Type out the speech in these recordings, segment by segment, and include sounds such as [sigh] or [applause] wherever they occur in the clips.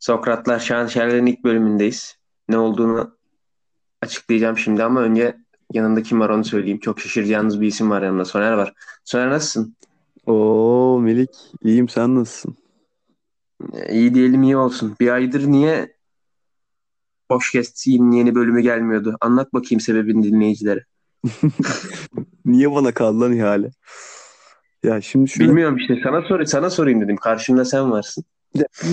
Sokratlar Şahanşerler'in ilk bölümündeyiz. Ne olduğunu açıklayacağım şimdi ama önce yanında kim var onu söyleyeyim. Çok şaşıracağınız bir isim var yanımda. Soner var. Soner nasılsın? Oo Melik, iyiyim sen nasılsın? İyi diyelim iyi olsun. Bir aydır niye Boşkest'in yeni bölümü gelmiyordu? Anlat bakayım sebebini dinleyicilere. [laughs] Niye bana kaldı lan ihale? Ya şimdi şöyle Bilmiyorum işte sana sor sana sorayım dedim. Karşımda sen varsın.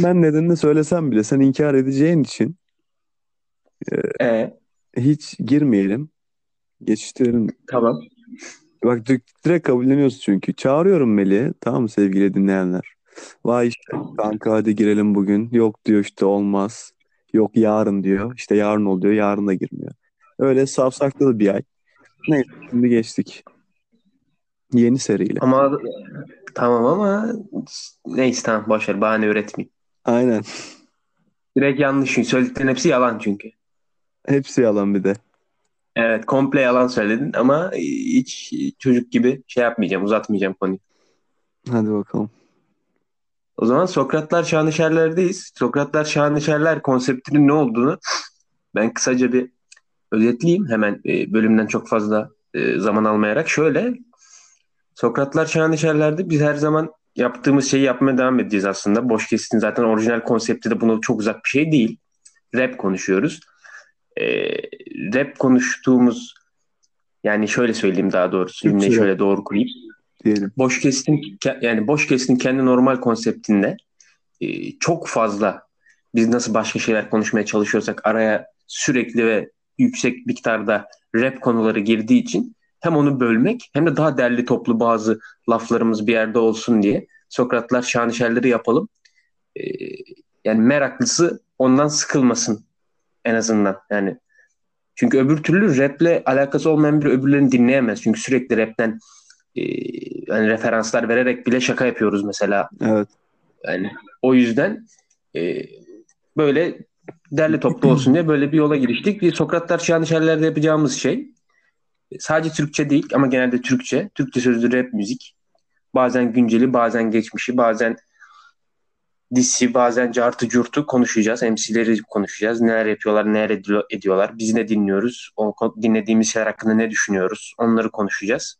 Ben nedenini söylesem bile sen inkar edeceğin için E hiç girmeyelim. Geçiştirelim. tamam. Bak direkt, kabulleniyorsun çünkü. Çağırıyorum Melih'i. Tamam mı sevgili dinleyenler? Vay işte kanka hadi girelim bugün. Yok diyor işte olmaz. Yok yarın diyor. İşte yarın oluyor. Yarın da girmiyor. Öyle safsakladı bir ay. Neyse şimdi geçtik. Yeni seriyle. Ama tamam ama neyse tamam boş ver bahane üretmeyeyim. Aynen. Direkt yanlış. Söylediklerin hepsi yalan çünkü. Hepsi yalan bir de. Evet komple yalan söyledin ama hiç çocuk gibi şey yapmayacağım uzatmayacağım konuyu. Hadi bakalım. O zaman Sokratlar Şanışerler'deyiz. Sokratlar Şanışerler konseptinin ne olduğunu ben kısaca bir özetleyeyim. Hemen e, bölümden çok fazla e, zaman almayarak. Şöyle Sokratlar Şanışerler'de biz her zaman yaptığımız şeyi yapmaya devam edeceğiz aslında. Boş kestin zaten orijinal konsepti de buna çok uzak bir şey değil. Rap konuşuyoruz. E, rap konuştuğumuz yani şöyle söyleyeyim daha doğrusu cümleyi şöyle doğru kurayım. Diyelim. Boş kestin ke- yani boş kestin kendi normal konseptinde e, çok fazla biz nasıl başka şeyler konuşmaya çalışıyorsak araya sürekli ve yüksek miktarda rap konuları girdiği için hem onu bölmek hem de daha derli toplu bazı laflarımız bir yerde olsun diye Sokratlar Şanışerleri yapalım. E, yani meraklısı ondan sıkılmasın en azından. Yani çünkü öbür türlü raple alakası olmayan biri öbürlerini dinleyemez. Çünkü sürekli rapten e, yani referanslar vererek bile şaka yapıyoruz mesela. Evet. Yani o yüzden e, böyle derli toplu olsun diye böyle bir yola giriştik. Bir Sokratlar Şanışerler'de yapacağımız şey sadece Türkçe değil ama genelde Türkçe. Türkçe sözlü rap müzik. Bazen günceli, bazen geçmişi, bazen disi, bazen cartı curtu konuşacağız. MC'leri konuşacağız. Neler yapıyorlar, neler ediyor- ediyorlar. Biz ne dinliyoruz? O dinlediğimiz şeyler hakkında ne düşünüyoruz? Onları konuşacağız.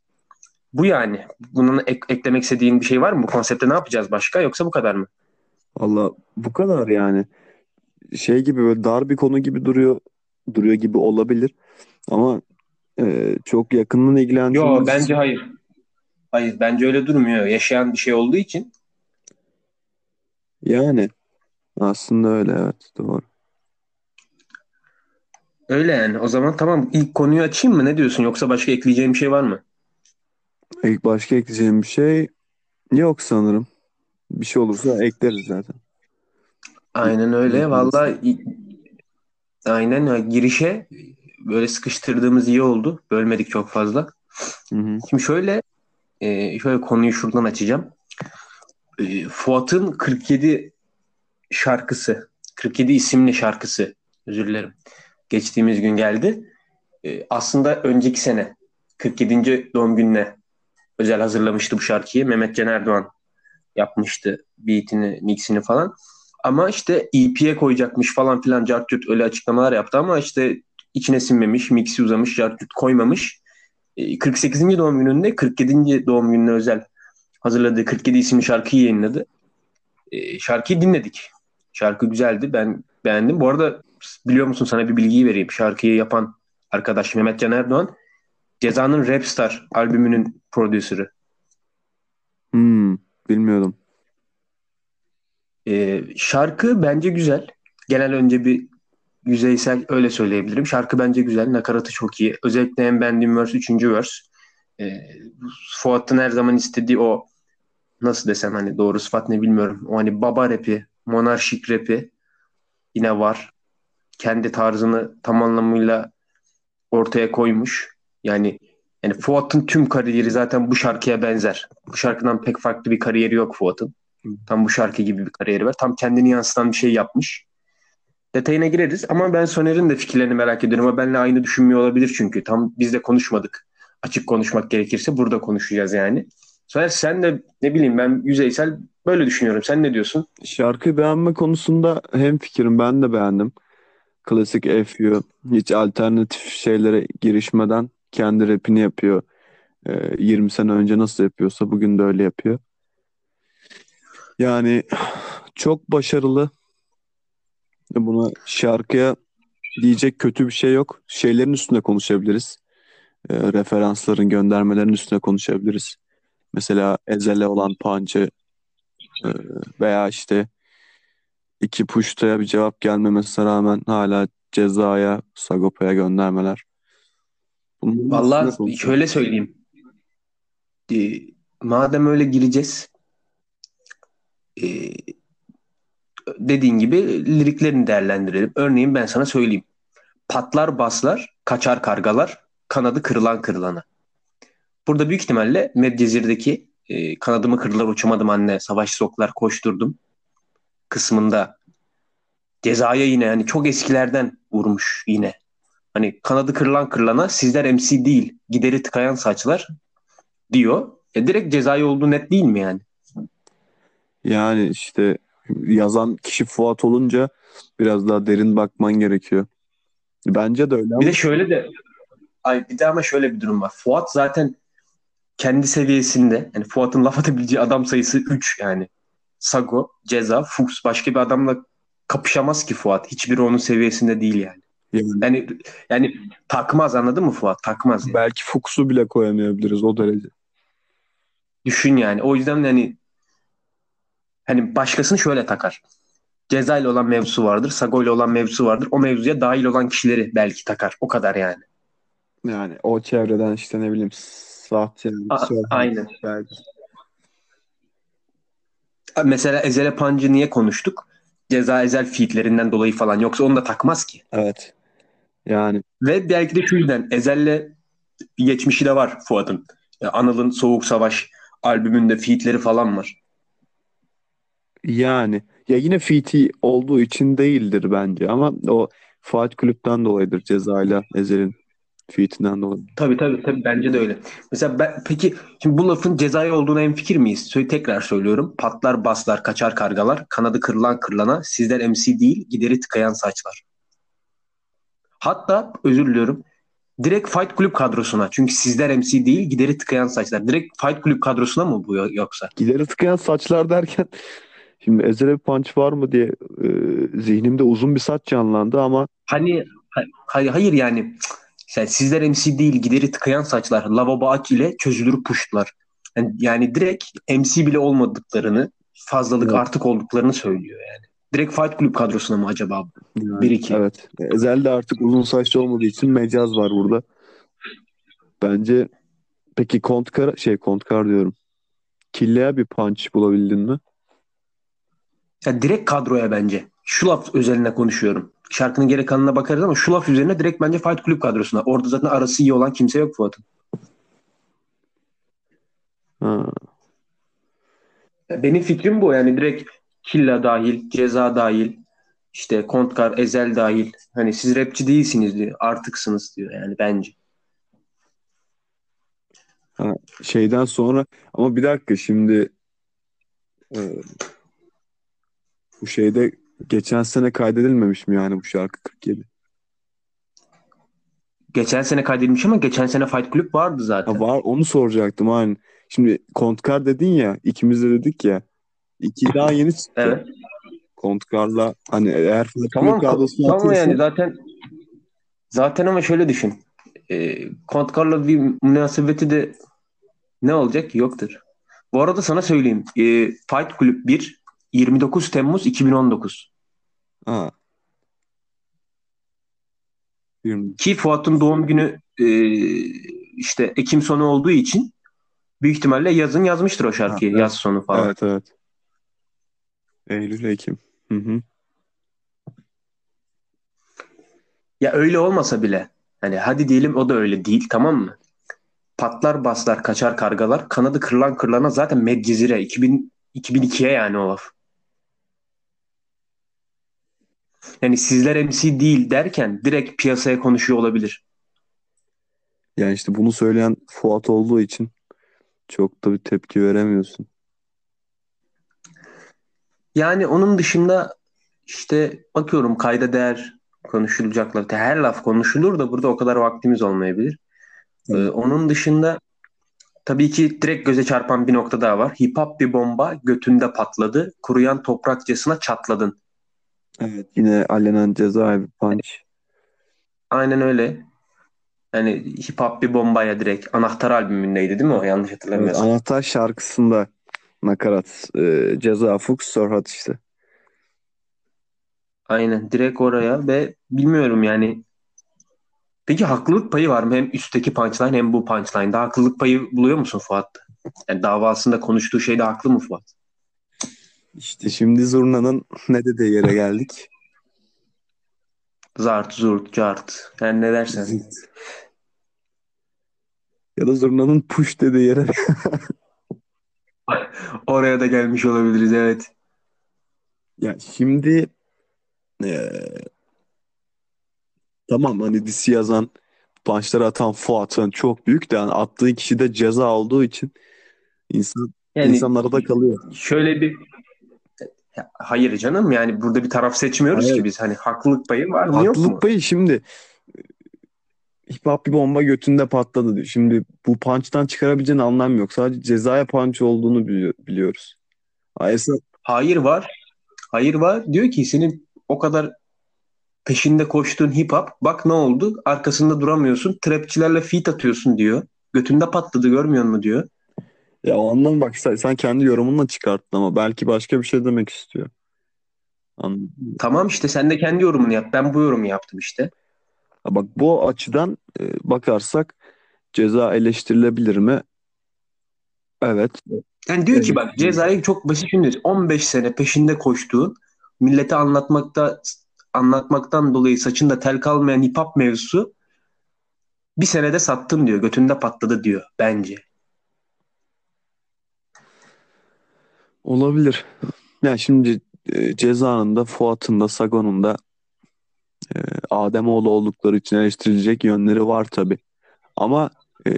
Bu yani. Bunun ek- eklemek istediğin bir şey var mı? Bu konsepte ne yapacağız başka? Yoksa bu kadar mı? Valla bu kadar yani. Şey gibi böyle dar bir konu gibi duruyor duruyor gibi olabilir. Ama e, çok yakından ilgilendiğimiz bence hayır. Hayır bence öyle durmuyor. Yaşayan bir şey olduğu için. yani aslında öyle evet doğru. Öyle yani. O zaman tamam ilk konuyu açayım mı? Ne diyorsun? Yoksa başka ekleyeceğim bir şey var mı? İlk başka ekleyeceğim bir şey yok sanırım. Bir şey olursa ekleriz zaten. Aynen öyle. Vallahi aynen ya. girişe böyle sıkıştırdığımız iyi oldu. Bölmedik çok fazla. Hı hı. Şimdi şöyle e, şöyle konuyu şuradan açacağım. E, Fuat'ın 47 şarkısı, 47 isimli şarkısı, özür dilerim. Geçtiğimiz gün geldi. E, aslında önceki sene 47. doğum gününe özel hazırlamıştı bu şarkıyı. Mehmet Can Erdoğan yapmıştı beatini, mixini falan. Ama işte EP'ye koyacakmış falan filan cart öyle açıklamalar yaptı ama işte içine sinmemiş, mixi uzamış, cart curt koymamış. E, 48. doğum gününde 47. doğum gününe özel hazırladığı 47 isimli şarkıyı yayınladı. E, şarkıyı dinledik. Şarkı güzeldi. Ben beğendim. Bu arada biliyor musun sana bir bilgiyi vereyim. Şarkıyı yapan arkadaş Mehmet Can Erdoğan Ceza'nın Rapstar albümünün prodüsörü. Hmm, bilmiyordum. E, şarkı bence güzel. Genel önce bir yüzeysel öyle söyleyebilirim. Şarkı bence güzel. Nakaratı çok iyi. Özellikle en beğendiğim verse 3. verse. E, Fuat'ın her zaman istediği o nasıl desem hani doğru sıfat ne bilmiyorum. O hani baba rapi, monarşik rapi yine var. Kendi tarzını tam anlamıyla ortaya koymuş. Yani yani Fuat'ın tüm kariyeri zaten bu şarkıya benzer. Bu şarkıdan pek farklı bir kariyeri yok Fuat'ın. Tam bu şarkı gibi bir kariyeri var. Tam kendini yansıtan bir şey yapmış. Detayına gireriz ama ben Soner'in de fikirlerini merak ediyorum. Ama benimle aynı düşünmüyor olabilir çünkü. Tam biz de konuşmadık. Açık konuşmak gerekirse burada konuşacağız yani. Soner sen de ne bileyim ben yüzeysel Böyle düşünüyorum. Sen ne diyorsun? Şarkıyı beğenme konusunda hem fikrim ben de beğendim. Klasik FU hiç alternatif şeylere girişmeden kendi rapini yapıyor. Ee, 20 sene önce nasıl yapıyorsa bugün de öyle yapıyor. Yani çok başarılı. Buna şarkıya diyecek kötü bir şey yok. Şeylerin üstünde konuşabiliriz. Ee, referansların, göndermelerin üstüne konuşabiliriz. Mesela Ezel'e olan punch'ı e, veya işte iki puştaya bir cevap gelmemesine rağmen hala cezaya, Sagopa'ya göndermeler. Bunun Vallahi şöyle söyleyeyim. Ee, madem öyle gireceğiz ee, dediğin gibi liriklerini değerlendirelim. Örneğin ben sana söyleyeyim. Patlar baslar, kaçar kargalar, kanadı kırılan kırılana. Burada büyük ihtimalle Medcezir'deki e, kanadımı kırdılar uçamadım anne, savaş soklar koşturdum kısmında cezaya yine yani çok eskilerden vurmuş yine. Hani kanadı kırılan kırılana sizler MC değil gideri tıkayan saçlar diyor. E direkt cezayı olduğu net değil mi yani? Yani işte yazan kişi Fuat olunca biraz daha derin bakman gerekiyor. Bence de öyle ama Bir de şöyle de ay bir de ama şöyle bir durum var. Fuat zaten kendi seviyesinde yani Fuat'ın laf atabileceği adam sayısı 3 yani. Sago, Ceza, Fuchs başka bir adamla kapışamaz ki Fuat. Hiçbiri onun seviyesinde değil yani. yani Yani yani takmaz anladın mı Fuat? Takmaz yani. belki Fuchs'u bile koyamayabiliriz o derece. Düşün yani. O yüzden hani hani başkasını şöyle takar. Ceza ile olan mevzusu vardır. Sago ile olan mevzusu vardır. O mevzuya dahil olan kişileri belki takar. O kadar yani. Yani o çevreden işte ne bileyim sahte aynen. belki. Mesela Ezele Pancı niye konuştuk? Ceza Ezel featlerinden dolayı falan. Yoksa onu da takmaz ki. Evet. Yani Ve belki de şu yüzden Ezel'le bir geçmişi de var Fuat'ın. Anıl'ın Soğuk Savaş albümünde featleri falan var. Yani ya yine FT olduğu için değildir bence ama o Fuat Kulüp'ten dolayıdır cezayla Ezel'in feat'inden dolayı. Tabii tabii tabii bence de öyle. Mesela ben, peki şimdi bu lafın cezai olduğuna en fikir miyiz? Söyle, tekrar söylüyorum. Patlar baslar kaçar kargalar. Kanadı kırılan kırılana. Sizler MC değil gideri tıkayan saçlar. Hatta özür diliyorum. Direkt Fight Club kadrosuna. Çünkü sizler MC değil gideri tıkayan saçlar. Direkt Fight Club kadrosuna mı bu yoksa? Gideri tıkayan saçlar derken şimdi bir punch var mı diye e, zihnimde uzun bir saç canlandı ama Hani ha- hayır, hayır yani yani sizler MC değil gideri tıkayan saçlar lavabo aç ile çözülür puştlar. Yani, yani direkt MC bile olmadıklarını fazlalık Evet. artık olduklarını söylüyor yani. Direkt Fight Club kadrosuna mı acaba? yani, Bir iki. evet. Ezel de artık uzun saçlı olmadığı için mecaz var burada. Bence peki Kontkar şey Kontkar diyorum. Kille'ye bir punch bulabildin mi? Ya direkt kadroya bence. Şu laf özeline konuşuyorum. Şarkının geri kalanına bakarız ama şu laf üzerine direkt bence Fight Club kadrosuna. Orada zaten arası iyi olan kimse yok Fuat'ın. Ha. Ya Benim fikrim bu yani direkt Killa dahil, Ceza dahil, işte Kontkar, Ezel dahil. Hani siz rapçi değilsiniz diyor. Artıksınız diyor yani bence. Şeyden sonra ama bir dakika şimdi e, bu şeyde geçen sene kaydedilmemiş mi yani bu şarkı 47? Geçen sene kaydedilmiş ama geçen sene Fight Club vardı zaten. Ha, var onu soracaktım aynı. Şimdi Kontkar dedin ya ikimiz de dedik ya iki daha yeni çıktı. Evet. Kontkar'la hani eğer Fight Tamam, Club kadrosuna tamam atılırsa- yani zaten zaten ama şöyle düşün. E, Kontkar'la bir münasebeti de ne olacak? Yoktur. Bu arada sana söyleyeyim. E, Fight Club 1 29 Temmuz 2019. Ha. Ki Fuat'ın doğum günü e, işte Ekim sonu olduğu için büyük ihtimalle yazın yazmıştır o şarkıyı. Ha, evet. Yaz sonu falan. Evet evet. Eylül Ekim. Hı hı. Ya öyle olmasa bile hani hadi diyelim o da öyle değil tamam mı? Patlar baslar kaçar kargalar kanadı kırılan kırılana zaten Medcezire 2000, 2002'ye yani o laf. Yani sizler MC değil derken direkt piyasaya konuşuyor olabilir. Yani işte bunu söyleyen Fuat olduğu için çok da bir tepki veremiyorsun. Yani onun dışında işte bakıyorum kayda değer konuşulacaklar. Her laf konuşulur da burada o kadar vaktimiz olmayabilir. Ee, onun dışında tabii ki direkt göze çarpan bir nokta daha var. Hip hop bir bomba götünde patladı. Kuruyan toprakçasına çatladın. Evet yine alenen cezaevi punch. Aynen öyle. Yani hip hop bir bombaya direkt anahtar albümündeydi değil mi o? Yanlış Evet, hatırlamıyorsam. anahtar şarkısında nakarat e, ceza Fuchs Sorhat işte. Aynen direkt oraya ve bilmiyorum yani. Peki haklılık payı var mı? Hem üstteki punchline hem bu punchline'da haklılık payı buluyor musun Fuat? Yani davasında konuştuğu şeyde haklı mı Fuat? İşte şimdi Zurna'nın [laughs] ne dediği yere geldik. Zart, zurt, cart. Yani ne dersen. Ya da Zurna'nın push dediği yere. [laughs] Oraya da gelmiş olabiliriz evet. Ya şimdi e, tamam hani disi yazan punchları atan Fuat'ın çok büyük de yani attığı kişi de ceza olduğu için insan Yani insanlara da kalıyor. şöyle bir Ya, hayır canım yani burada bir taraf seçmiyoruz Hayır. ki biz. Hani haklılık payı var mı yok mu? Haklılık payı şimdi hip hop bir bomba götünde patladı diyor. Şimdi bu punch'tan çıkarabileceğin anlam yok. Sadece cezaya punch olduğunu bili- biliyoruz. Ha, esas Hayır var. Hayır var. Diyor ki senin o kadar peşinde koştuğun hip hop bak ne oldu? Arkasında duramıyorsun. Trapçilerle feat atıyorsun diyor. Götünde patladı görmüyor musun diyor. Ya o anlam bak sen, sen kendi yorumunla çıkarttın ama belki başka bir şey demek istiyor. Anladın mı? Tamam işte sen de kendi yorumunu yap. Ben bu yorumu yaptım işte. Ha, bak bu açıdan e, bakarsak ceza eleştirilebilir mi? Evet. Yani diyor ki bak cezayı çok basit şimdi 15 sene peşinde koştuğun millete anlatmakta anlatmaktan dolayı saçında tel kalmayan hip hop mevzusu bir senede sattın diyor. Götünde patladı diyor bence. Olabilir. Yani şimdi e, cezanın da Fuat'ın da Sagon'un da e, Ademoğlu oldukları için eleştirilecek yönleri var tabii. Ama e,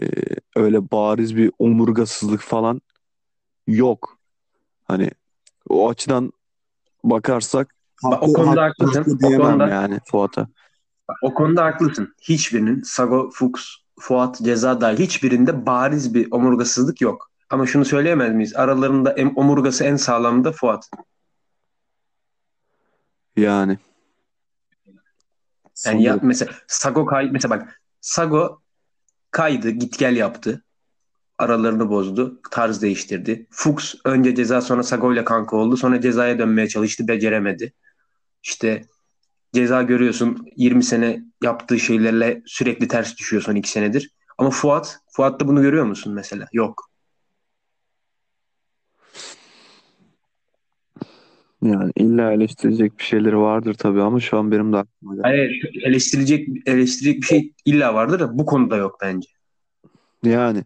öyle bariz bir omurgasızlık falan yok. Hani o açıdan bakarsak Bak, o konuda haklı- haklısın. haklı O konuda- yani Fuat'a. O konuda haklısın. Hiçbirinin Sago, Fuchs, Fuat, Ceza dahil hiçbirinde bariz bir omurgasızlık yok. Ama şunu söyleyemez miyiz? Aralarında en, omurgası en sağlam da Fuat. Yani. Yani ya, mesela Sago kay mesela bak Sago kaydı, git gel yaptı. Aralarını bozdu. Tarz değiştirdi. Fuchs önce ceza sonra Sago ile kanka oldu. Sonra cezaya dönmeye çalıştı. Beceremedi. İşte ceza görüyorsun 20 sene yaptığı şeylerle sürekli ters düşüyor son 2 senedir. Ama Fuat, Fuat'ta bunu görüyor musun mesela? Yok. Yani illa eleştirecek bir şeyleri vardır tabii ama şu an benim de aklıma geldi. Hayır, eleştirecek eleştirecek bir şey illa vardır da bu konuda yok bence. Yani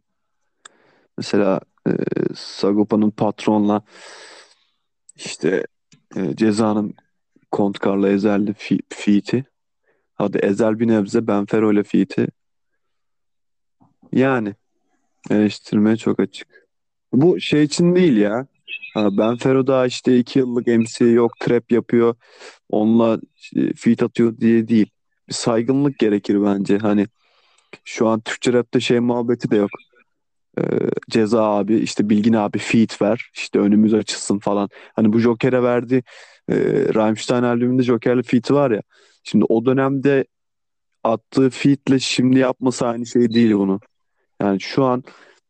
mesela e, Sagopa'nın patronla işte e, cezanın Kontkar'la Ezel'le fi, feat'i. Hadi Ezel bir nebze Benfero ile feat'i. Yani eleştirmeye çok açık. Bu şey için değil ya. Ha, Benfero daha işte iki yıllık MC yok trap yapıyor. Onunla feat atıyor diye değil. Bir saygınlık gerekir bence. Hani şu an Türkçe rapte şey muhabbeti de yok. Ee, Ceza abi işte Bilgin abi feat ver işte önümüz açılsın falan. Hani bu Joker'e verdi e, Rammstein albümünde Joker'le feat'i var ya. Şimdi o dönemde attığı feat'le şimdi yapması aynı şey değil bunu. Yani şu an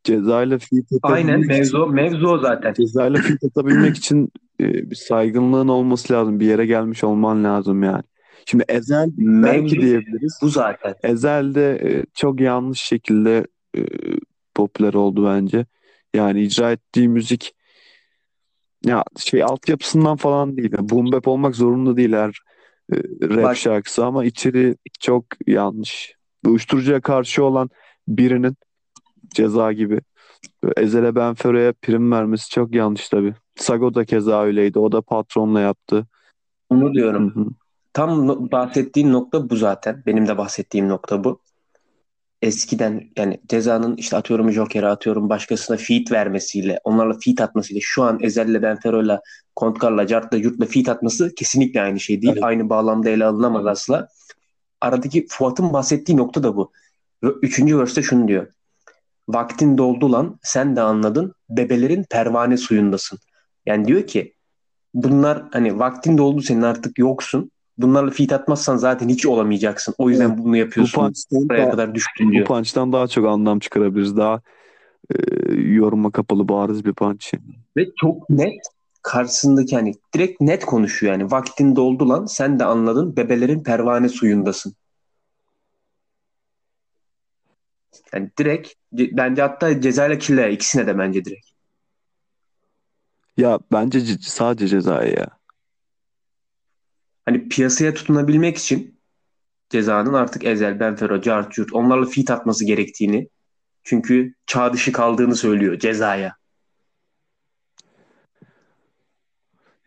cezayla feat Aynen atabilmek için, mevzu mevzu o zaten. cezayla feat atabilmek için e, bir saygınlığın olması lazım. Bir yere gelmiş olman lazım yani. Şimdi Ezel belki Mevzu diyebiliriz. bu zaten. Ezel de e, çok yanlış şekilde e, popüler oldu bence. Yani icra ettiği müzik ya şey altyapısından falan değil. Yani boom bap olmak zorunda değil her e, rap Bak- şarkısı ama içeri çok yanlış. Uyuşturucuya karşı olan birinin ceza gibi Ezel'e Benfero'ya prim vermesi çok yanlış tabii. Sago da keza öyleydi. O da patronla yaptı. Onu diyorum. hı. Tam no- bahsettiğin nokta bu zaten. Benim de bahsettiğim nokta bu. eskiden yani cezanın işte atıyorum Joker'e atıyorum başkasına feat vermesiyle onlarla feat atmasıyla şu an Ezel'le Benfero'yla Kontkar'la Cart'la Yurt'la feat atması kesinlikle aynı şey değil. Evet. Aynı bağlamda ele alınamaz asla. Aradaki Fuat'ın bahsettiği nokta da bu. Üçüncü verste şunu diyor. Vaktin doldu lan sen de anladın bebelerin pervane suyundasın. Yani diyor ki bunlar hani vaktin doldu senin artık yoksun. Bunlarla feat atmazsan zaten hiç olamayacaksın. O yüzden bunu Bu yapıyorsun. punch'tan, Buraya daha, kadar düştün bu diyor. punch'tan daha çok anlam çıkarabiliriz. Daha e, yoruma kapalı bariz bir punch. Ve çok net karşısındaki hani direkt net konuşuyor yani. Vaktin doldu lan sen de anladın bebelerin pervane suyundasın. Yani direkt ce- bence hatta cezayla killa ikisine de bence direkt. Ya bence ce- sadece cezaya ya. Hani piyasaya tutunabilmek için cezanın artık Ezel, Benfero, Cart, Curt onlarla fit atması gerektiğini çünkü çağ dışı kaldığını söylüyor cezaya.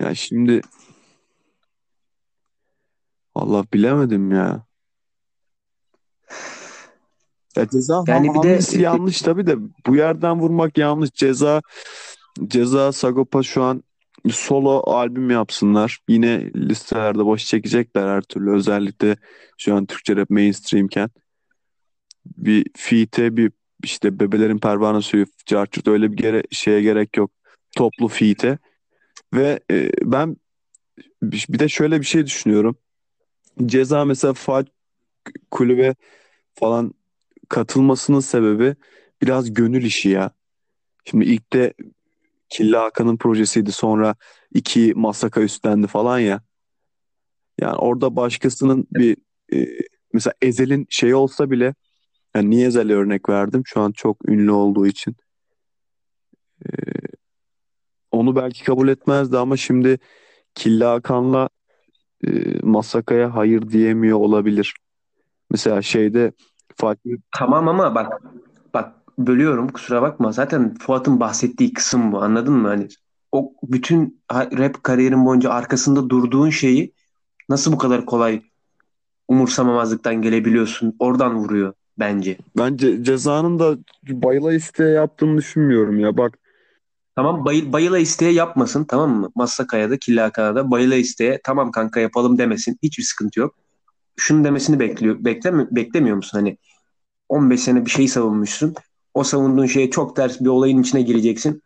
Ya şimdi Allah bilemedim ya. Ya ceza Yani bir de- hamlesi yanlış tabii de bu yerden vurmak yanlış. Ceza ceza Sagopa şu an solo albüm yapsınlar. Yine listelerde boş çekecekler her türlü. Özellikle şu an Türkçe rap mainstreamken. Bir feat'e bir işte bebelerin pervane suyu carçurt öyle bir gere şeye gerek yok. Toplu feat'e. Ve e, ben bir de şöyle bir şey düşünüyorum. Ceza mesela faal kulübe falan katılmasının sebebi biraz gönül işi ya. Şimdi ilk de Killa Hakan'ın projesiydi sonra iki Masaka üstlendi falan ya. Yani orada başkasının bir e, mesela Ezel'in şey olsa bile yani niye Ezel'e örnek verdim? Şu an çok ünlü olduğu için. E, onu belki kabul etmezdi ama şimdi Killa Hakan'la e, Masaka'ya hayır diyemiyor olabilir. Mesela şeyde Fatih Tamam ama bak bak bölüyorum kusura bakma. Zaten Fuat'ın bahsettiği kısım bu anladın mı? Hani o bütün rap kariyerin boyunca arkasında durduğun şeyi nasıl bu kadar kolay umursamamazlıktan gelebiliyorsun? Oradan vuruyor bence. bence cezanın da bayıla isteye yaptığını düşünmüyorum ya. Bak Tamam bayıl, bayıla isteye yapmasın tamam mı? Massaka'ya da Killa da bayıla isteye tamam kanka yapalım demesin. Hiçbir sıkıntı yok. Şunu demesini bekliyor. Beklemi, beklemiyor musun? Hani 15 sene bir şey savunmuşsun. O savunduğun şeye çok ters bir olayın içine gireceksin.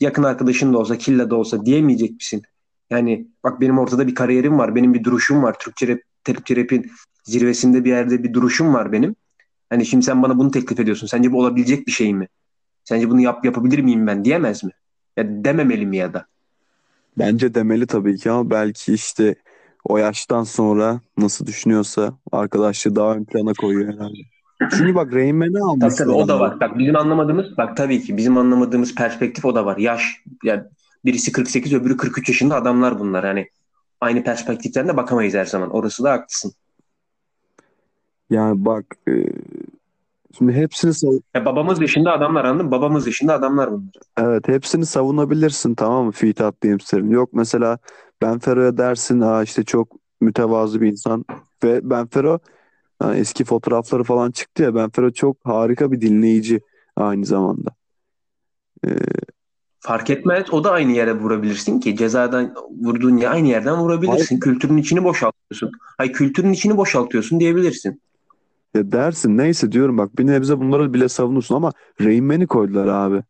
Yakın arkadaşın da olsa, Killa da olsa diyemeyecek misin? Yani bak benim ortada bir kariyerim var. Benim bir duruşum var. Türkçe rap, Türkçe rap'in zirvesinde bir yerde bir duruşum var benim. Hani şimdi sen bana bunu teklif ediyorsun. Sence bu olabilecek bir şey mi? Sence bunu yap yapabilir miyim ben diyemez mi? Ya dememeli mi ya da? bence demeli tabii ki ama belki işte o yaştan sonra nasıl düşünüyorsa arkadaşlığı daha ön plana koyuyor herhalde. Çünkü bak Rain Man'i Tabii almışlar. tabii o da var. Bak bizim anlamadığımız bak tabii ki bizim anlamadığımız perspektif o da var. Yaş yani birisi 48 öbürü 43 yaşında adamlar bunlar. Yani aynı perspektiften de bakamayız her zaman. Orası da haklısın. Yani bak e, şimdi hepsini sav- Ya babamız yaşında adamlar anladın mı? Babamız yaşında adamlar bunlar. evet hepsini savunabilirsin tamam mı feat attığım serin. Yok mesela Benfero'ya dersin Aa işte çok mütevazı bir insan ve Benfero ha, eski fotoğrafları falan çıktı ya Benfero çok harika bir dinleyici aynı zamanda. E, Fark etmez. O da aynı yere vurabilirsin ki. Cezadan vurduğun ya aynı yerden vurabilirsin. Kültürün içini boşaltıyorsun. Hay kültürün içini boşaltıyorsun diyebilirsin. ya dersin neyse diyorum bak bir nebze bunları bile savunursun ama Rain Man'i koydular abi.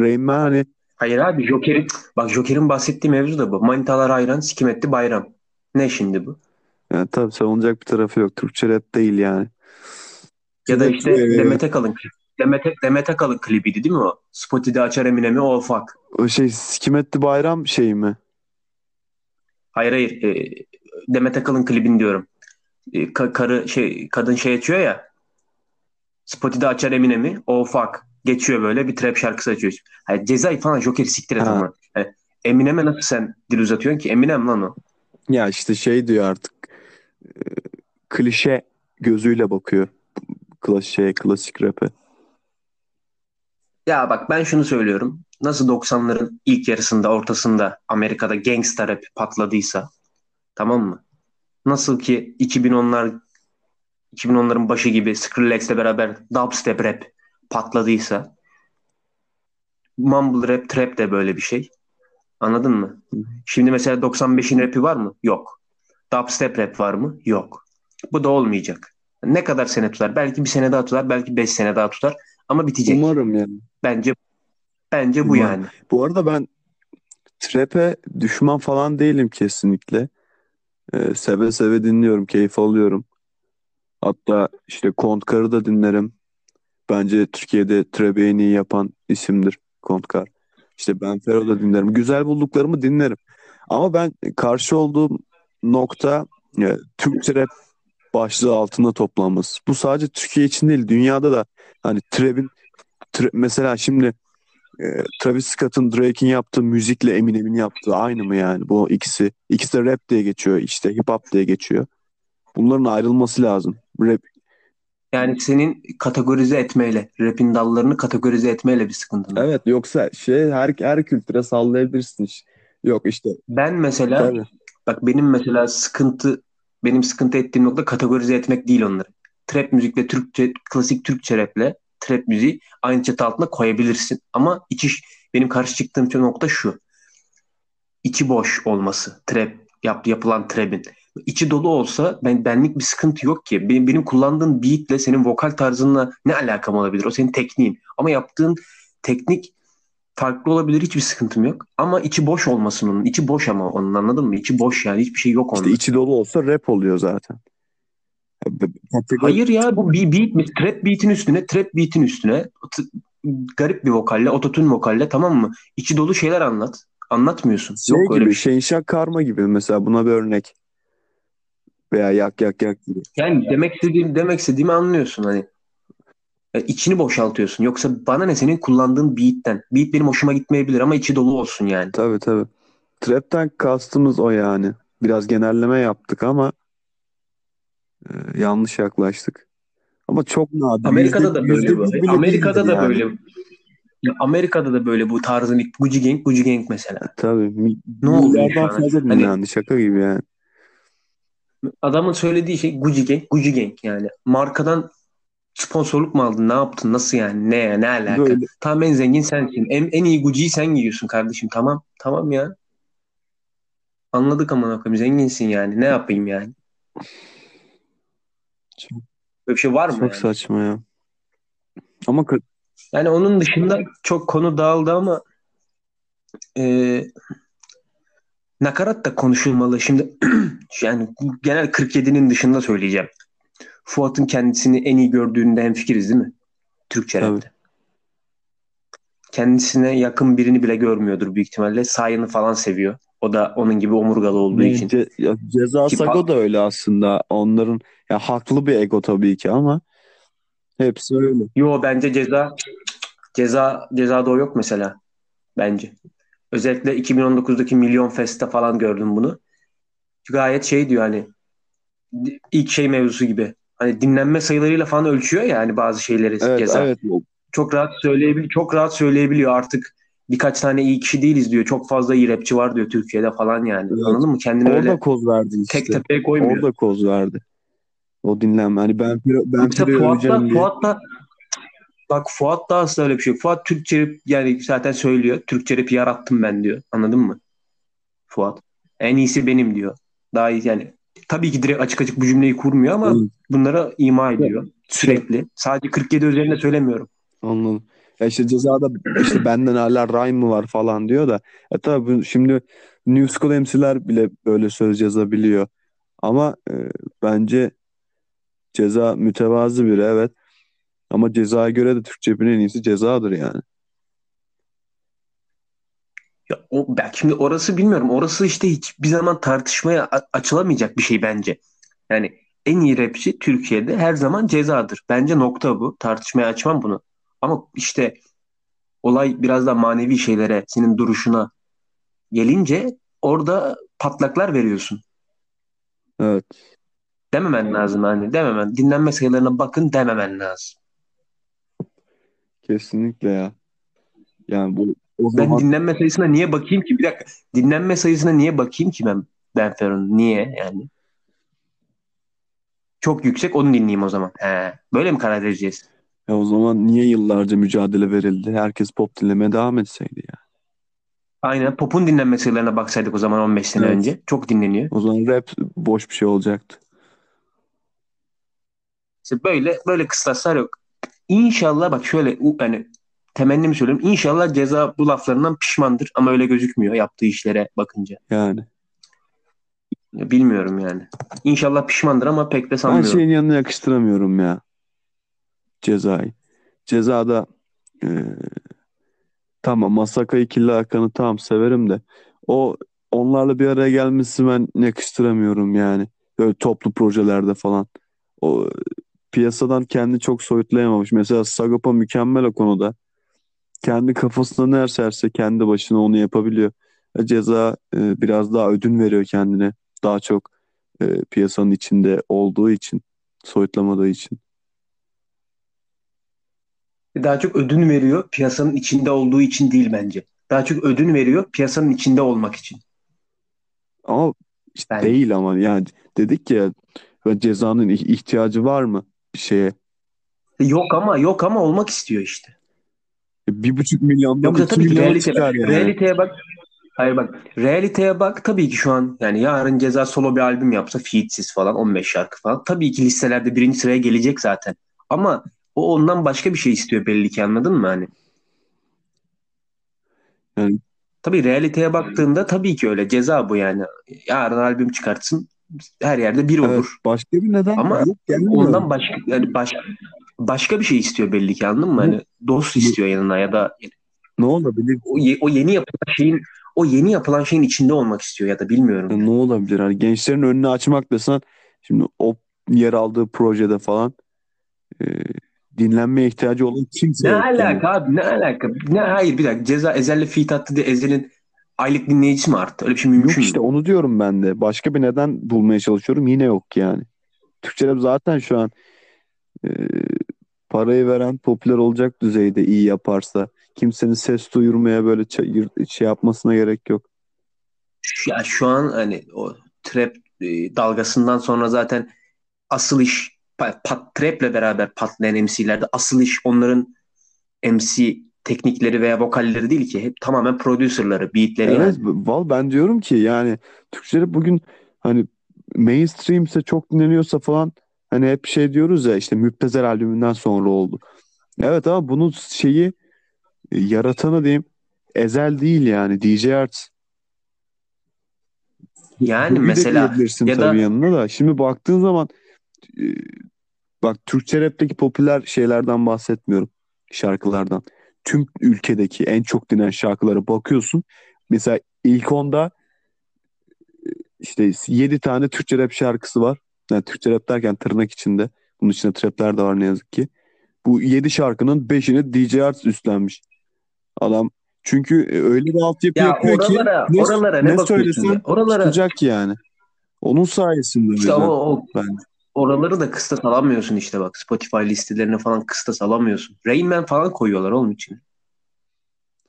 Rain Man hani Hayır abi Joker'in bak Joker'in bahsettiği mevzu da bu. Manitalar hayran, sikim etti bayram. Ne şimdi bu? yani tabii savunacak bir tarafı yok. Türkçe rap değil yani. Ya da işte Demet Akalın Demet, Demet Akalın klibiydi değil mi o? Spotify'de açar Eminem'i o fuck. O şey Sikimetli Bayram şey mi? Hayır hayır. E, Demet Akalın klibini diyorum. E, ka- karı şey kadın şey açıyor ya. Spotify'de açar Eminem'i o fuck. Geçiyor böyle bir trap şarkısı açıyor. Hayır, Cezayı falan Joker'i siktir et ama. Yani Eminem'e nasıl sen dil uzatıyorsun ki? Eminem lan o. Ya işte şey diyor artık e, klişe gözüyle bakıyor. Klasik şey, klasik rap'e. Ya bak ben şunu söylüyorum. Nasıl 90'ların ilk yarısında ortasında Amerika'da gangsta rap patladıysa tamam mı? Nasıl ki 2010'lar 2010'ların başı gibi Skrillex'le beraber dubstep rap patladıysa mumble rap, trap de böyle bir şey. Anladın mı? Şimdi mesela 95'in rapi var mı? Yok. Dubstep rap var mı? Yok. Bu da olmayacak. Ne kadar sene tutar? Belki bir sene daha tutar, belki beş sene daha tutar ama bitecek. Umarım yani. Bence bence bu Umarım. yani. Bu arada ben trap'e düşman falan değilim kesinlikle. Ee, seve seve dinliyorum, keyif alıyorum. Hatta işte Kontkar'ı da dinlerim. Bence Türkiye'de trap'i en iyi yapan isimdir Kontkar. İşte Ben Fero da dinlerim. Güzel bulduklarımı dinlerim. Ama ben karşı olduğum nokta e, Türkçe rap başlığı altında toplanması. Bu sadece Türkiye için değil, dünyada da hani trap'in tra- mesela şimdi e, Travis Scott'ın Drake'in yaptığı müzikle Eminem'in yaptığı aynı mı yani? Bu ikisi ikisi de rap diye geçiyor, işte hip hop diye geçiyor. Bunların ayrılması lazım. Rap Yani senin kategorize etmeyle, rap'in dallarını kategorize etmeyle bir sıkıntın. var. evet yoksa şey her her kültüre sallayabilirsin. iş. Yok işte Ben mesela tabii. bak benim mesela sıkıntı benim sıkıntı ettiğim nokta kategorize etmek değil onları. Trap müzikle Türkçe klasik Türkçe raple trap müziği aynı çatı altına koyabilirsin. Ama içi benim karşı çıktığım nokta şu. İçi boş olması. Trap yap, yapılan trap'in. İçi dolu olsa ben benlik bir sıkıntı yok ki. Benim, benim kullandığın beatle senin vokal tarzınla ne alakam olabilir? O senin tekniğin. Ama yaptığın teknik farklı olabilir hiçbir sıkıntım yok. Ama içi boş olmasın onun. İçi boş ama onun anladın mı? İçi boş yani hiçbir şey yok onda. İşte içi dolu olsa rap oluyor zaten. Hayır ya bu bir beat mi? Trap beat'in üstüne, trap beat'in üstüne garip bir vokalle, ototune vokalle tamam mı? İçi dolu şeyler anlat. Anlatmıyorsun. Şey yok öyle gibi, bir şey. Şehinşah Karma gibi mesela buna bir örnek. Veya Yak Yak Yak gibi. Yani demek istediğim demek istediğimi anlıyorsun hani. Ya içini boşaltıyorsun. Yoksa bana ne senin kullandığın beat'ten. Beat benim hoşuma gitmeyebilir ama içi dolu olsun yani. Tabii tabii. Trap'ten kastımız o yani. Biraz genelleme yaptık ama e, yanlış yaklaştık. Ama çok nadir. Amerika'da Yüzde- da böyle bile Amerika'da da yani. böyle. Ya Amerika'da da böyle bu tarzın ilk Gucci Gang, Gucci Gang mesela. Tabii. Mi- Ne şu milyardan an? fazla Hani- dinlendi. Şaka gibi yani. Adamın söylediği şey Gucci Gang, Gucci Gang yani. Markadan sponsorluk mu aldın? Ne yaptın? Nasıl yani? Ne? Ne alaka? Böyle. Tamam en zengin sensin. En, en iyi Gucci'yi sen giyiyorsun kardeşim. Tamam. Tamam ya. Anladık amına koyayım. Zenginsin yani. Ne yapayım yani? Çok, Böyle bir şey var mı çok yani? saçma ya. Ama Yani onun dışında çok konu dağıldı ama e, nakarat da konuşulmalı. Şimdi [clears throat] yani genel 47'nin dışında söyleyeceğim. Fuat'ın kendisini en iyi gördüğünde hemfikiriz değil mi? Türkçe Tabii. rapte. Kendisine yakın birini bile görmüyordur büyük ihtimalle. Sayını falan seviyor. O da onun gibi omurgalı olduğu ne, için. ce- ya, Ceza Ki Sago da öyle aslında. Onların ya haklı bir ego tabii ki ama hepsi öyle. Yo bence ceza ceza cezada o yok mesela. Bence. Özellikle 2019'daki Milyon Fest'te falan gördüm bunu. Gayet şey diyor hani ilk şey mevzusu gibi. Hani dinlenme sayılarıyla falan ölçüyor ya hani bazı şeyleri Evet ceza. evet. Çok rahat söyleyebiliyor. Çok rahat söyleyebiliyor artık. Birkaç tane iyi kişi değiliz diyor. Çok fazla iyi rapçi var diyor Türkiye'de falan yani. Evet. Anladın mı? Kendini Orada öyle koz verdi işte. tek tepeye koymuyor. Orada koz verdi. O dinlenme. Hani ben ben Piro'yu Fuat'la. Fuat'la bak Fuat da aslında öyle bir şey. Fuat Türkçe rap yani zaten söylüyor. Türkçe rap yarattım ben diyor. Anladın mı? Fuat. En iyisi benim diyor. Daha iyi yani. Tabii ki direkt açık açık bu cümleyi kurmuyor ama Hı. bunlara ima ediyor. Sürekli. Sadece 47 üzerinde söylemiyorum. Anladım. Ya işte cezada işte benden hala rhyme mı var falan diyor da. E tabii bu- şimdi New School MC'ler bile böyle söz yazabiliyor. Ama e, bence ceza mütevazı biri evet. Ama cezaya göre de Türkçe rap'in en iyisi cezadır yani. Ya o belki şimdi orası bilmiyorum. Orası işte hiçbir zaman tartışmaya açılamayacak bir şey bence. Yani en iyi rapçi Türkiye'de her zaman cezadır. Bence nokta bu. Tartışmaya açmam bunu. Ama işte olay biraz da manevi şeylere, senin duruşuna gelince orada patlaklar veriyorsun. Evet. Dememen lazım hani. Dememen. Dinlenme sayılarına bakın dememen lazım. Kesinlikle ya. Yani bu o Ben zaman dinlenme sayısına niye bakayım ki? Bir dakika. Dinlenme sayısına niye bakayım ki ben Ben Fero'nun? Niye yani? çok yüksek onu dinleyeyim o zaman. He, böyle mi karar vereceğiz? Ya o zaman niye yıllarca mücadele verildi? Herkes pop dinlemeye devam etseydi ya. Aynen pop'un dinlenme sayılarına baksaydık o zaman 15 sene Evet. önce. Çok dinleniyor. O zaman rap boş bir şey olacaktı. İşte böyle böyle kıstaslar yok. İnşallah bak şöyle hani temennimi söylüyorum. İnşallah ceza bu laflarından pişmandır ama öyle gözükmüyor yaptığı işlere bakınca. Yani. Bilmiyorum yani. İnşallah pişmandır ama pek de Ben sanmıyorum. şeyin yanına yakıştıramıyorum ya. Cezayı. Cezada e, tamam Masaka ikili Hakan'ı tamam severim de o onlarla bir araya gelmesi ben yakıştıramıyorum yani. Böyle toplu projelerde falan. O piyasadan kendini çok soyutlayamamış. Mesela Sagopa mükemmel o konuda. Kendi kafasına ne eserse kendi başına onu yapabiliyor. E, Ceza e, biraz daha ödün veriyor kendine. Daha çok e, piyasanın içinde olduğu için, soyutlamadığı için. Daha çok ödün veriyor piyasanın içinde olduğu için değil bence. Daha çok ödün veriyor piyasanın içinde olmak için. Ama işte değil ama yani dedik ya cezanın ih- ihtiyacı var mı bir şeye? Yok ama yok ama olmak istiyor işte. E, Bir buçuk milyondan Yoksa tabii ki milyona realite, çıkar yani. realiteye bak. Hayır bak. Realiteye bak tabii ki şu an yani yarın ceza solo bir albüm yapsa featsiz falan 15 şarkı falan. Tabii ki listelerde birinci sıraya gelecek zaten. Ama o ondan başka bir şey istiyor belli ki anladın mı hani? Yani- Tabii realiteye baktığında tabii ki öyle ceza bu yani. Yarın albüm çıkartsın her yerde bir olur. Evet, başka bir neden Ama yok. Ondan başka yani baş, başka bir şey istiyor belli ki anladın mı? Hani dost istiyor yanına ya da Ne olabilir? o, ye- o yeni yapılan şeyin o yeni yapılan şeyin içinde olmak istiyor ya da bilmiyorum. Ya Ne olabilir? Hani gençlerin önünü açmak desen şimdi o yer aldığı projede falan e, dinlenmeye ihtiyacı olan kimse Ne yok yani. alaka abi ne alaka? Ne hayır bir dakika ceza Ezel'le feat attı diye Ezel'in aylık dinleyicisi mi arttı? Öyle bir şey Yok mümkün mü? işte onu diyorum ben de. Başka bir neden bulmaya çalışıyorum. Yine yok yani. Türkçe rap zaten şu an e, parayı veren popüler olacak düzeyde iyi yaparsa. Kimsenin ses duyurmaya böyle şey yapmasına gerek yok. Ya şu an hani o trap e, dalgasından sonra zaten asıl iş pa- pat, trap'le beraber patlayan MC'lerde asıl iş onların MC teknikleri veya vokalleri değil ki. Hep tamamen producerları, beatleri Evet, yani. val ben diyorum ki yani Türkçe rap bugün hani mainstreamse çok dinleniyorsa falan hani hep şey diyoruz ya işte Müptezel albümünden sonra oldu. Evet ama bunun şeyi e, yaratanı diyeyim Ezel değil yani DJ Arts. Yani de mesela diyebilirsin ya da- tabii yanına da. Şimdi baktığın zaman e, bak Türkçe rapteki popüler şeylerden bahsetmiyorum. Şarkılardan. Tüm ülkedeki en çok dinlenen şarkılara bakıyorsun. Mesela ilk onda e, işte 7 tane Türkçe rap şarkısı var. Yani Türkçe rap derken tırnak içinde. Bunun içinde trapler de var ne yazık ki. Bu 7 şarkının 5'ini DJ Arts üstlenmiş. Adam çünkü e, öyle bir altyapı ya yapıyor ki oralara ne- oralara ne, ne bakıyorsun söylesen? Oralara tutacak yani. Onun sayesinde işte o, o bence. Oraları da kıstas alamıyorsun işte bak Spotify listelerine falan kıstas alamıyorsun. Rain Man falan koyuyorlar onun için.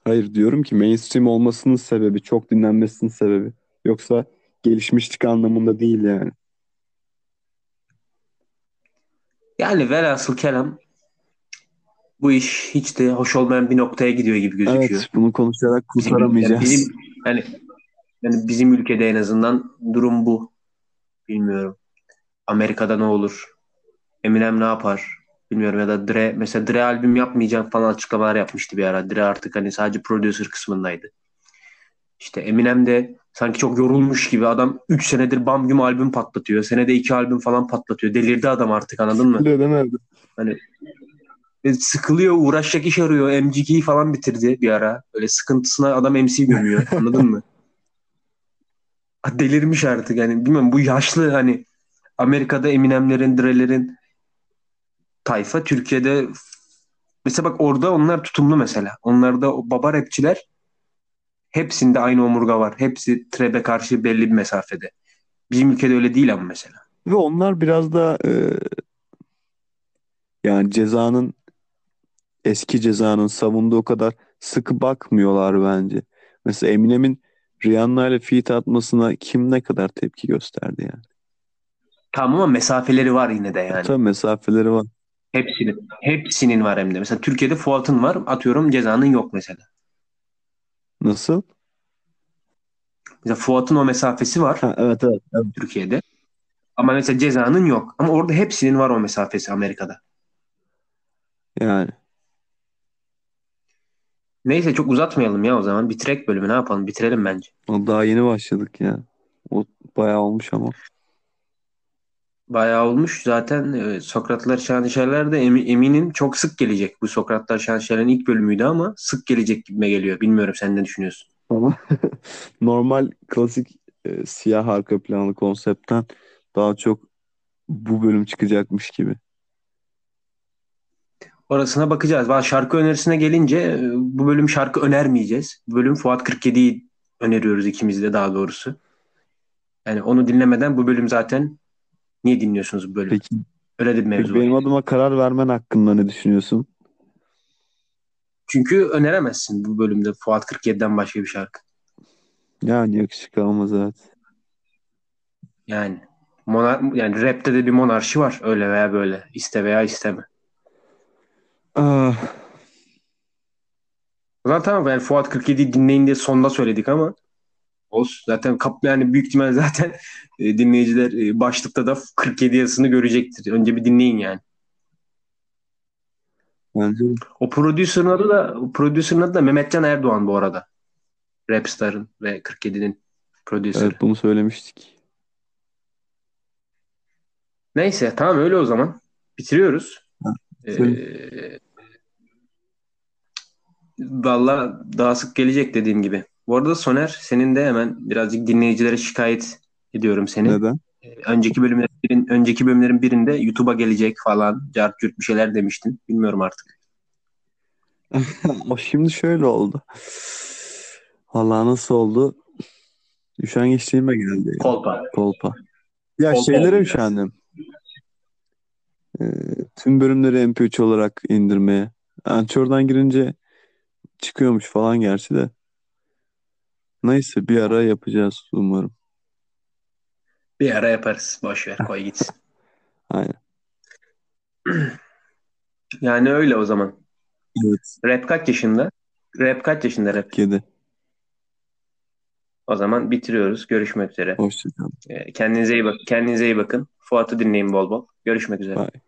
Hayır diyorum ki mainstream olmasının sebebi, çok dinlenmesinin sebebi. Yoksa gelişmişlik anlamında değil yani. Yani velhasıl kelam bu iş hiç de hoş olmayan bir noktaya gidiyor gibi gözüküyor. Evet, bunu konuşarak Bizim, yani kurtaramayacağız. bizim yani, yani bizim ülkede en azından durum bu. Bilmiyorum. Amerika'da ne olur? Eminem ne yapar? Bilmiyorum ya da Dre mesela Dre albüm yapmayacağım falan açıklamalar yapmıştı bir ara. Dre artık hani sadece producer kısmındaydı. İşte Eminem de sanki çok yorulmuş gibi adam 3 senedir bam güm albüm patlatıyor. Senede 2 albüm falan patlatıyor. Delirdi adam artık anladın mı? Öyle değil mi? Ve sıkılıyor, uğraşacak iş arıyor. MGK'yi falan bitirdi bir ara. Öyle sıkıntısına adam MC gömüyor. Anladın mı? [laughs] Delirmiş artık yani. Bilmiyorum bu yaşlı hani Amerika'da Eminem'lerin, Dre'lerin tayfa Türkiye'de mesela bak orada onlar tutumlu mesela. Onlarda o baba rapçiler hepsinde aynı omurga var. Hepsi trebe karşı belli bir mesafede. Bizim ülkede öyle değil ama mesela. Ve onlar biraz da e, yani cezanın eski cezanın savunduğu kadar sıkı bakmıyorlar bence. Mesela Eminem'in Rihanna ile feat atmasına kim ne kadar tepki gösterdi yani. Tamam ama mesafeleri var yine de yani. Tabii mesafeleri var. Hepsinin. Hepsinin var hem de. Mesela Türkiye'de Fuat'ın var. Atıyorum cezanın yok mesela. Nasıl? Mesela Fuat'ın o mesafesi var Ha, evet evet. evet. Türkiye'de. Ama mesela cezanın yok. Ama orada hepsinin var o mesafesi Amerika'da. Yani. Neyse çok uzatmayalım ya o zaman. Bitirek bölümü ne yapalım? Bitirelim bence. Daha yeni başladık ya. O bayağı olmuş ama. Bayağı olmuş. Zaten e, Sokratlar Şanışerler de emi- eminim çok sık gelecek. Bu Sokratlar Şanışerler'in ilk bölümüydü ama sık gelecek gibime geliyor. Bilmiyorum sen ne düşünüyorsun? Ama [laughs] normal klasik e, siyah arka planlı konseptten daha çok bu bölüm çıkacakmış gibi. Orasına bakacağız. Ben şarkı önerisine gelince e, bu bölüm şarkı önermeyeceğiz. Bu bölüm Fuat 47'yi öneriyoruz ikimiz de daha doğrusu. Yani onu dinlemeden bu bölüm zaten niye dinliyorsunuz bu bölümü? Peki, Öyle bir peki mevzu var. benim adıma karar vermen hakkında ne düşünüyorsun? Çünkü öneremezsin bu bölümde Fuat 47'den başka bir şarkı. Yani yakışık almaz evet. Yani monar yani rapte de bir monarşi var öyle veya böyle. iste veya isteme. Ah, zaman tamam yani Fuat 47'yi dinleyin diye sonda söyledik ama olsun. Zaten kap yani büyük ihtimal zaten [laughs] e, dinleyiciler e, başlıkta da 47 yazısını görecektir. Önce bir dinleyin yani. bence O prodüserin adı da o prodüserin adı da Mehmetcan Erdoğan bu arada. Rapstar'ın ve 47'nin prodüseri. evet bunu söylemiştik. Neyse tamam öyle o zaman. Bitiriyoruz. Ha, Ee, Valla daha sık gelecek dediğim gibi. Bu arada Soner senin de hemen birazcık dinleyicilere şikayet ediyorum seni. Neden? Ee, önceki bölümlerin birin- önceki bölümlerin birinde YouTube'a gelecek falan, cart curt bir şeyler demiştin. Bilmiyorum artık. [laughs] O şimdi şöyle oldu. Vallahi nasıl oldu? Üşengeçliğime geldi. ya. Kolpa. Kolpa. Ya Kolpa şeylere üşendim. Ee, tüm bölümleri MP3 olarak indirmeye. Anchor'dan girince çıkıyormuş falan gerçi de. Neyse bir ara yapacağız umarım. Bir ara yaparız. Boş ver, koy gitsin. [laughs] Aynen. [clears throat] Yani öyle o zaman. Evet. Rap kaç yaşında? Rap kaç yaşında rap? Kedi. O zaman bitiriyoruz. Görüşmek üzere. Hoşçakalın. Ee, Kendinize iyi bak. Kendinize iyi bakın. Fuat'ı dinleyin bol bol. Görüşmek üzere. Bye.